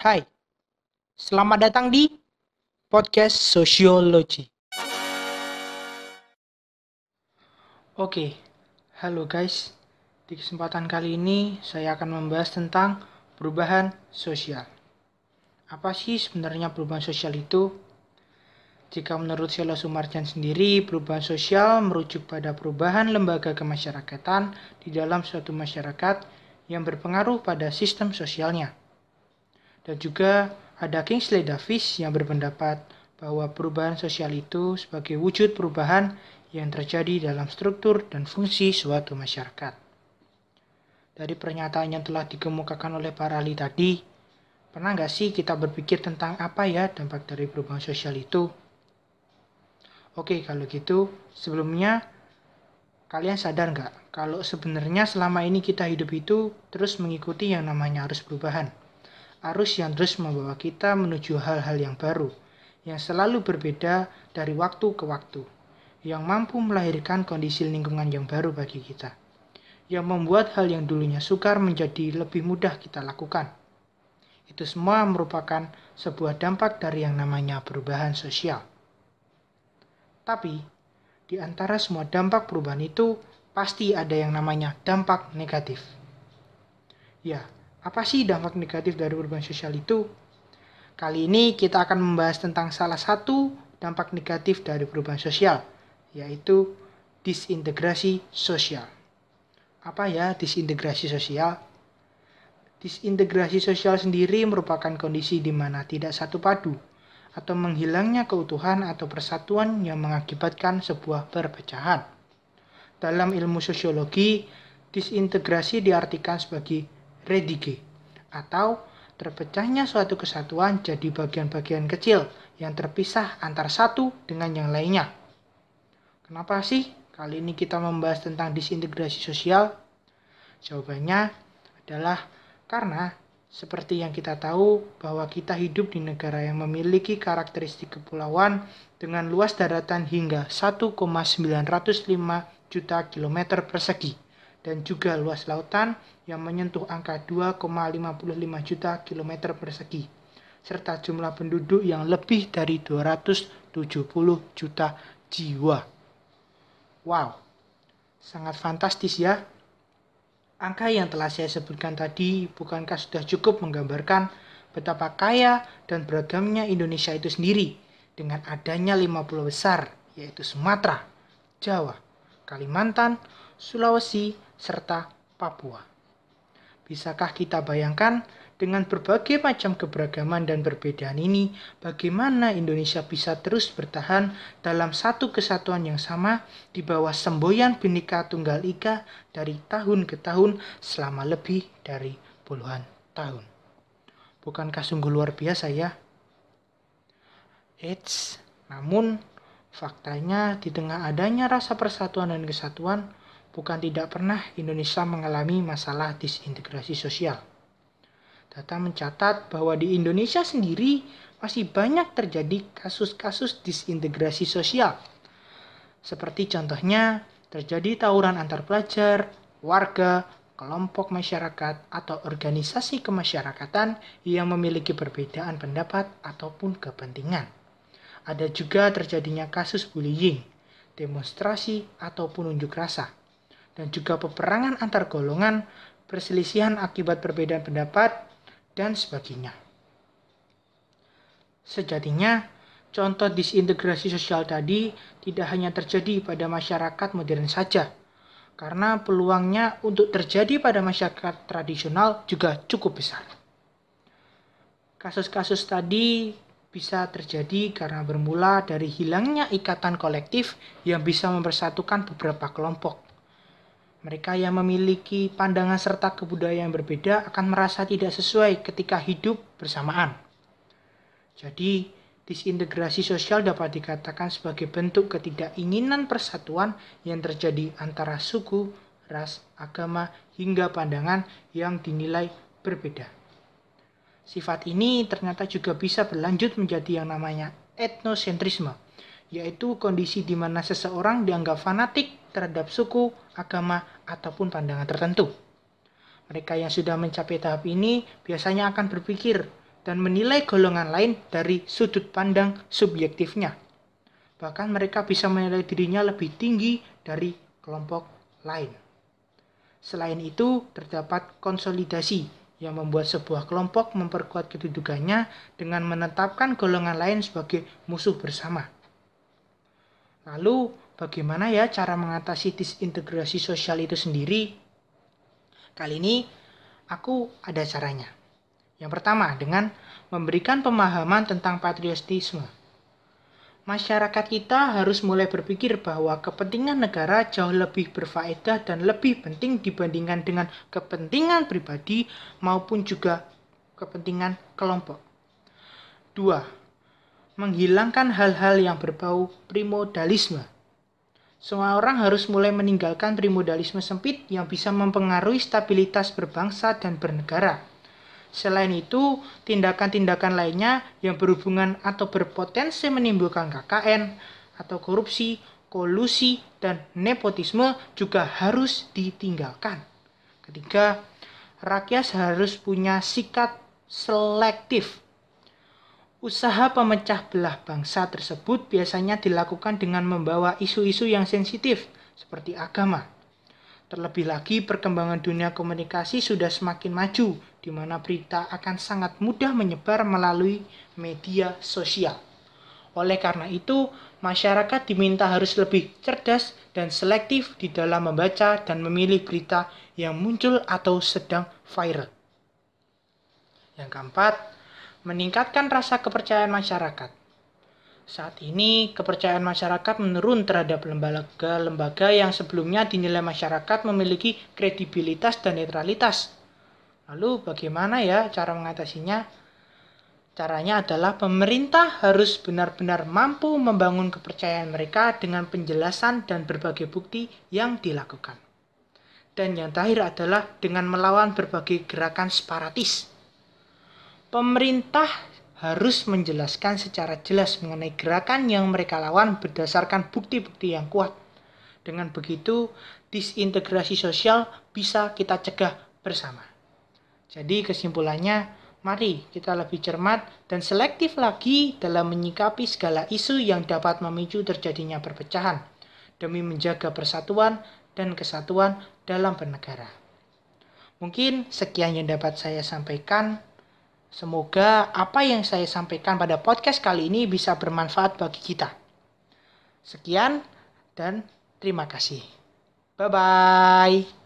Hai, selamat datang di podcast Sosiologi. Oke, halo guys. Di kesempatan kali ini saya akan membahas tentang perubahan sosial. Apa sih sebenarnya perubahan sosial itu? Jika menurut Sela Sumarjan sendiri, perubahan sosial merujuk pada perubahan lembaga kemasyarakatan di dalam suatu masyarakat yang berpengaruh pada sistem sosialnya. Dan juga ada Kingsley Davis yang berpendapat bahwa perubahan sosial itu sebagai wujud perubahan yang terjadi dalam struktur dan fungsi suatu masyarakat. Dari pernyataan yang telah dikemukakan oleh para ahli tadi, pernah nggak sih kita berpikir tentang apa ya dampak dari perubahan sosial itu? Oke, kalau gitu, sebelumnya kalian sadar nggak kalau sebenarnya selama ini kita hidup itu terus mengikuti yang namanya arus perubahan. Arus yang terus membawa kita menuju hal-hal yang baru, yang selalu berbeda dari waktu ke waktu, yang mampu melahirkan kondisi lingkungan yang baru bagi kita, yang membuat hal yang dulunya sukar menjadi lebih mudah kita lakukan. Itu semua merupakan sebuah dampak dari yang namanya perubahan sosial. Tapi, di antara semua dampak perubahan itu, pasti ada yang namanya dampak negatif. Ya, apa sih dampak negatif dari perubahan sosial itu? Kali ini kita akan membahas tentang salah satu dampak negatif dari perubahan sosial, yaitu disintegrasi sosial. Apa ya disintegrasi sosial? Disintegrasi sosial sendiri merupakan kondisi di mana tidak satu padu atau menghilangnya keutuhan atau persatuan yang mengakibatkan sebuah perpecahan. Dalam ilmu sosiologi, disintegrasi diartikan sebagai redige atau terpecahnya suatu kesatuan jadi bagian-bagian kecil yang terpisah antar satu dengan yang lainnya. Kenapa sih kali ini kita membahas tentang disintegrasi sosial? Jawabannya adalah karena seperti yang kita tahu bahwa kita hidup di negara yang memiliki karakteristik kepulauan dengan luas daratan hingga 1,905 juta kilometer persegi dan juga luas lautan yang menyentuh angka 2,55 juta kilometer persegi serta jumlah penduduk yang lebih dari 270 juta jiwa. Wow, sangat fantastis ya Angka yang telah saya sebutkan tadi bukankah sudah cukup menggambarkan betapa kaya dan beragamnya Indonesia itu sendiri dengan adanya lima pulau besar yaitu Sumatera, Jawa, Kalimantan, Sulawesi, serta Papua. Bisakah kita bayangkan dengan berbagai macam keberagaman dan perbedaan ini, bagaimana Indonesia bisa terus bertahan dalam satu kesatuan yang sama di bawah semboyan Bhinneka Tunggal Ika dari tahun ke tahun selama lebih dari puluhan tahun. Bukankah sungguh luar biasa ya? Eits, namun faktanya di tengah adanya rasa persatuan dan kesatuan, bukan tidak pernah Indonesia mengalami masalah disintegrasi sosial Data mencatat bahwa di Indonesia sendiri masih banyak terjadi kasus-kasus disintegrasi sosial. Seperti contohnya terjadi tawuran antar pelajar, warga, kelompok masyarakat, atau organisasi kemasyarakatan yang memiliki perbedaan pendapat ataupun kepentingan. Ada juga terjadinya kasus bullying, demonstrasi ataupun unjuk rasa, dan juga peperangan antar golongan, perselisihan akibat perbedaan pendapat, dan sebagainya. Sejatinya, contoh disintegrasi sosial tadi tidak hanya terjadi pada masyarakat modern saja, karena peluangnya untuk terjadi pada masyarakat tradisional juga cukup besar. Kasus-kasus tadi bisa terjadi karena bermula dari hilangnya ikatan kolektif yang bisa mempersatukan beberapa kelompok mereka yang memiliki pandangan serta kebudayaan yang berbeda akan merasa tidak sesuai ketika hidup bersamaan. Jadi, disintegrasi sosial dapat dikatakan sebagai bentuk ketidakinginan persatuan yang terjadi antara suku, ras, agama, hingga pandangan yang dinilai berbeda. Sifat ini ternyata juga bisa berlanjut menjadi yang namanya etnosentrisme, yaitu kondisi di mana seseorang dianggap fanatik terhadap suku, agama, ataupun pandangan tertentu. Mereka yang sudah mencapai tahap ini biasanya akan berpikir dan menilai golongan lain dari sudut pandang subjektifnya. Bahkan mereka bisa menilai dirinya lebih tinggi dari kelompok lain. Selain itu, terdapat konsolidasi yang membuat sebuah kelompok memperkuat kedudukannya dengan menetapkan golongan lain sebagai musuh bersama. Lalu, bagaimana ya cara mengatasi disintegrasi sosial itu sendiri? Kali ini, aku ada caranya. Yang pertama, dengan memberikan pemahaman tentang patriotisme masyarakat kita harus mulai berpikir bahwa kepentingan negara jauh lebih berfaedah dan lebih penting dibandingkan dengan kepentingan pribadi maupun juga kepentingan kelompok. 2. Menghilangkan hal-hal yang berbau primodalisme. Semua orang harus mulai meninggalkan primodalisme sempit yang bisa mempengaruhi stabilitas berbangsa dan bernegara. Selain itu, tindakan-tindakan lainnya yang berhubungan atau berpotensi menimbulkan KKN atau korupsi, kolusi, dan nepotisme juga harus ditinggalkan. Ketiga, rakyat harus punya sikap selektif. Usaha pemecah belah bangsa tersebut biasanya dilakukan dengan membawa isu-isu yang sensitif seperti agama, Terlebih lagi, perkembangan dunia komunikasi sudah semakin maju, di mana berita akan sangat mudah menyebar melalui media sosial. Oleh karena itu, masyarakat diminta harus lebih cerdas dan selektif di dalam membaca dan memilih berita yang muncul atau sedang viral. Yang keempat, meningkatkan rasa kepercayaan masyarakat. Saat ini, kepercayaan masyarakat menurun terhadap lembaga-lembaga yang sebelumnya dinilai masyarakat memiliki kredibilitas dan netralitas. Lalu, bagaimana ya cara mengatasinya? Caranya adalah pemerintah harus benar-benar mampu membangun kepercayaan mereka dengan penjelasan dan berbagai bukti yang dilakukan. Dan yang terakhir adalah dengan melawan berbagai gerakan separatis. Pemerintah harus menjelaskan secara jelas mengenai gerakan yang mereka lawan berdasarkan bukti-bukti yang kuat. Dengan begitu, disintegrasi sosial bisa kita cegah bersama. Jadi kesimpulannya, mari kita lebih cermat dan selektif lagi dalam menyikapi segala isu yang dapat memicu terjadinya perpecahan demi menjaga persatuan dan kesatuan dalam bernegara. Mungkin sekian yang dapat saya sampaikan. Semoga apa yang saya sampaikan pada podcast kali ini bisa bermanfaat bagi kita. Sekian dan terima kasih. Bye bye.